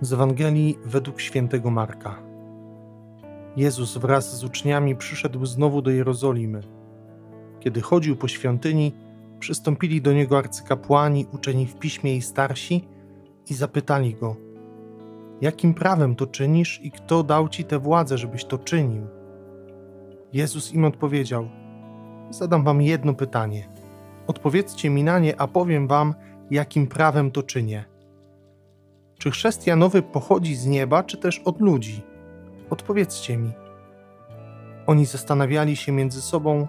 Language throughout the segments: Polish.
Z Ewangelii według świętego Marka. Jezus wraz z uczniami przyszedł znowu do Jerozolimy. Kiedy chodził po świątyni, przystąpili do niego arcykapłani, uczeni w piśmie i starsi i zapytali go: Jakim prawem to czynisz i kto dał ci tę władzę, żebyś to czynił? Jezus im odpowiedział: Zadam wam jedno pytanie. Odpowiedzcie mi na nie, a powiem wam, jakim prawem to czynię. Czy chrzest Janowy pochodzi z nieba, czy też od ludzi? Odpowiedzcie mi. Oni zastanawiali się między sobą: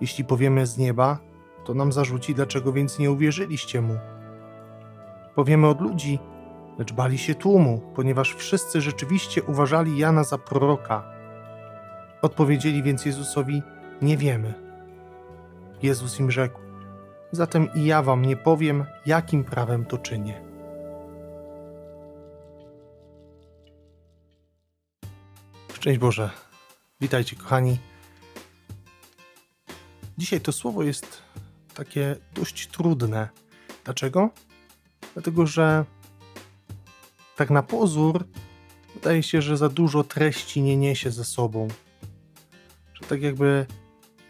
Jeśli powiemy z nieba, to nam zarzuci, dlaczego więc nie uwierzyliście mu. Powiemy od ludzi, lecz bali się tłumu, ponieważ wszyscy rzeczywiście uważali Jana za proroka. Odpowiedzieli więc Jezusowi: Nie wiemy. Jezus im rzekł: Zatem i ja wam nie powiem, jakim prawem to czynię. Szczęść Boże. Witajcie, kochani. Dzisiaj to słowo jest takie dość trudne. Dlaczego? Dlatego, że tak na pozór wydaje się, że za dużo treści nie niesie ze sobą. Że tak jakby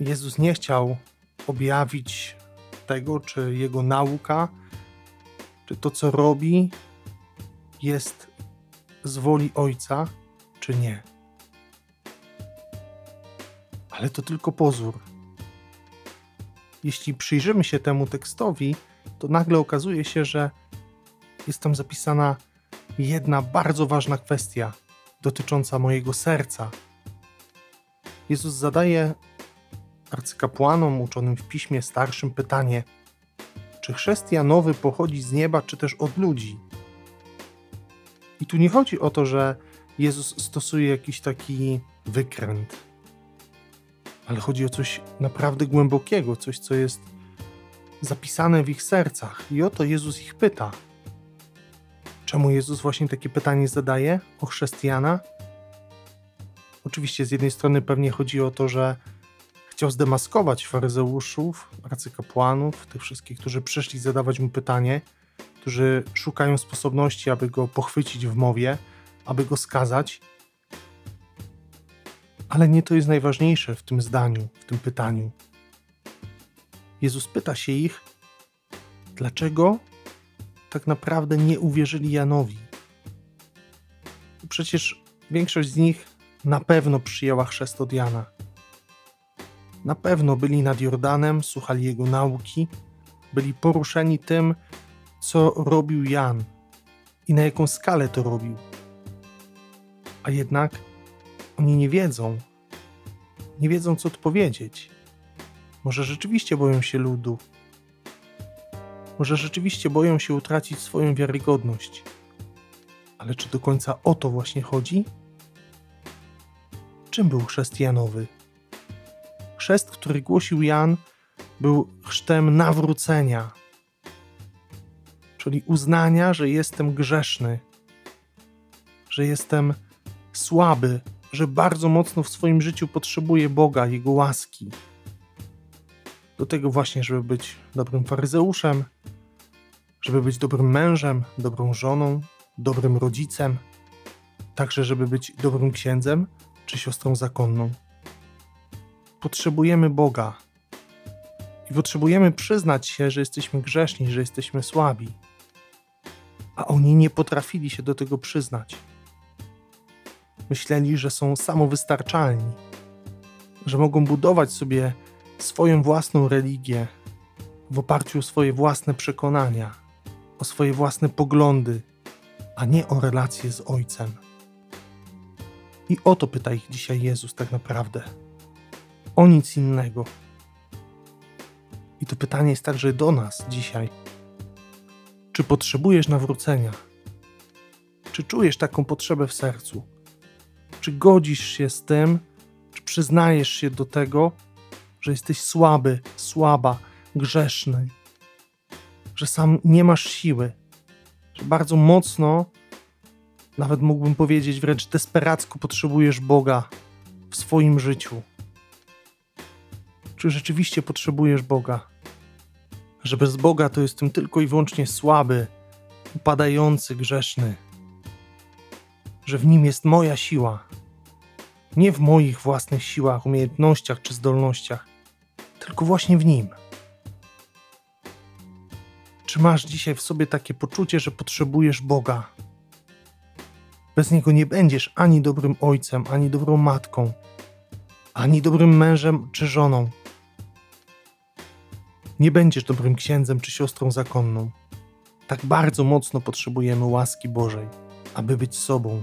Jezus nie chciał objawić tego, czy jego nauka, czy to, co robi, jest z woli Ojca, czy nie. Ale to tylko pozór. Jeśli przyjrzymy się temu tekstowi, to nagle okazuje się, że jest tam zapisana jedna bardzo ważna kwestia dotycząca mojego serca. Jezus zadaje arcykapłanom uczonym w piśmie starszym pytanie: czy chrzest Janowy pochodzi z nieba, czy też od ludzi? I tu nie chodzi o to, że Jezus stosuje jakiś taki wykręt, ale chodzi o coś naprawdę głębokiego, coś, co jest zapisane w ich sercach. I o to Jezus ich pyta. Czemu Jezus właśnie takie pytanie zadaje o chrześcijana? Oczywiście z jednej strony pewnie chodzi o to, że chciał zdemaskować faryzeuszów, arcykapłanów, tych wszystkich, którzy przyszli zadawać mu pytanie, którzy szukają sposobności, aby go pochwycić w mowie, aby go skazać. Ale nie to jest najważniejsze w tym zdaniu, w tym pytaniu. Jezus pyta się ich, dlaczego tak naprawdę nie uwierzyli Janowi. Przecież większość z nich na pewno przyjęła chrzest od Jana. Na pewno byli nad Jordanem, słuchali jego nauki, byli poruszeni tym, co robił Jan i na jaką skalę to robił. A jednak oni nie wiedzą, nie wiedzą, co odpowiedzieć. Może rzeczywiście boją się ludu, może rzeczywiście boją się utracić swoją wiarygodność. Ale czy do końca o to właśnie chodzi? Czym był chrzest Janowy? Chrzest, który głosił Jan, był chrztem nawrócenia, czyli uznania, że jestem grzeszny, że jestem słaby, że bardzo mocno w swoim życiu potrzebuję Boga, Jego łaski. Do tego właśnie, żeby być dobrym faryzeuszem, żeby być dobrym mężem, dobrą żoną, dobrym rodzicem, także żeby być dobrym księdzem czy siostrą zakonną. Potrzebujemy Boga i potrzebujemy przyznać się, że jesteśmy grzeszni, że jesteśmy słabi. A oni nie potrafili się do tego przyznać. Myśleli, że są samowystarczalni, że mogą budować sobie swoją własną religię w oparciu o swoje własne przekonania, o swoje własne poglądy, a nie o relacje z Ojcem. I o to pyta ich dzisiaj Jezus tak naprawdę. O nic innego. I to pytanie jest także do nas dzisiaj. Czy potrzebujesz nawrócenia? Czy czujesz taką potrzebę w sercu? Czy godzisz się z tym, czy przyznajesz się do tego, że jesteś słaby, słaba, grzeszny, że sam nie masz siły, że bardzo mocno, nawet mógłbym powiedzieć wręcz desperacko potrzebujesz Boga w swoim życiu. Czy rzeczywiście potrzebujesz Boga? Że bez Boga to jestem tylko i wyłącznie słaby, upadający, grzeszny. Że w nim jest moja siła. Nie w moich własnych siłach, umiejętnościach czy zdolnościach, tylko właśnie w nim. Czy masz dzisiaj w sobie takie poczucie, że potrzebujesz Boga? Bez Niego nie będziesz ani dobrym ojcem, ani dobrą matką, ani dobrym mężem czy żoną. Nie będziesz dobrym księdzem czy siostrą zakonną. Tak bardzo mocno potrzebujemy łaski Bożej, aby być sobą,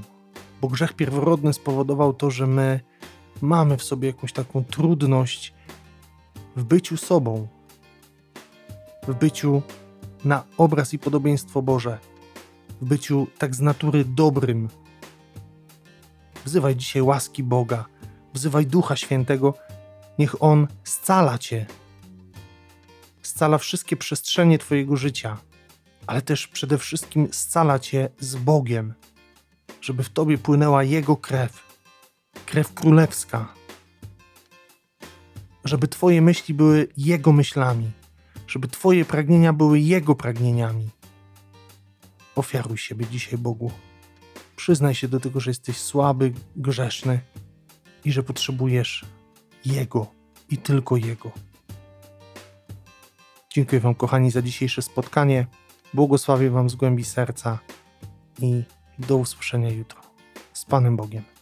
bo grzech pierworodny spowodował to, że my mamy w sobie jakąś taką trudność w byciu sobą, w byciu na obraz i podobieństwo Boże, w byciu tak z natury dobrym. Wzywaj dzisiaj łaski Boga, wzywaj Ducha Świętego, niech On scala Cię, scala wszystkie przestrzenie Twojego życia, ale też przede wszystkim scala Cię z Bogiem, żeby w Tobie płynęła Jego krew, krew królewska, żeby Twoje myśli były Jego myślami, żeby Twoje pragnienia były Jego pragnieniami. Ofiaruj siebie dzisiaj Bogu. Przyznaj się do tego, że jesteś słaby, grzeszny i że potrzebujesz Jego i tylko Jego. Dziękuję Wam, kochani, za dzisiejsze spotkanie. Błogosławię Wam z głębi serca i do usłyszenia jutro. Z Panem Bogiem.